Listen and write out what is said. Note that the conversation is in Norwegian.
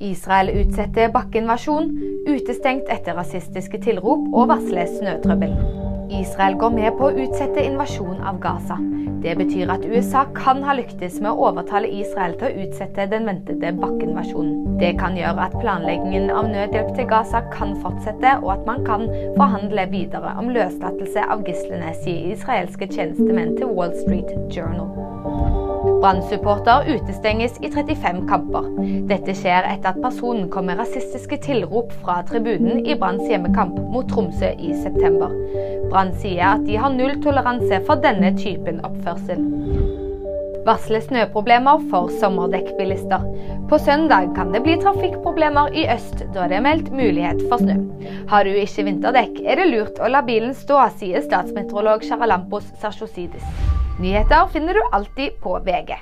Israel utsetter bakkeinvasjon, utestengt etter rasistiske tilrop og varsler snøtrøbbel. Israel går med på å utsette invasjon av Gaza. Det betyr at USA kan ha lyktes med å overtale Israel til å utsette den ventede bakkeinvasjonen. Det kan gjøre at planleggingen av nødhjelp til Gaza kan fortsette, og at man kan forhandle videre om løslatelse av gislene, sier israelske tjenestemenn til Wall Street Journal. Brann-supporter utestenges i 35 kamper. Dette skjer etter at personen kom med rasistiske tilrop fra tribunen i Branns hjemmekamp mot Tromsø i september. Brann sier at de har null toleranse for denne typen oppførsel. Varsler snøproblemer for sommerdekkbilister. På søndag kan det bli trafikkproblemer i øst, da det er meldt mulighet for snø. Har du ikke vinterdekk, er det lurt å la bilen stå, sier statsmeteorolog Charalampos Sarsosidis. Nyheter finner du alltid på VG.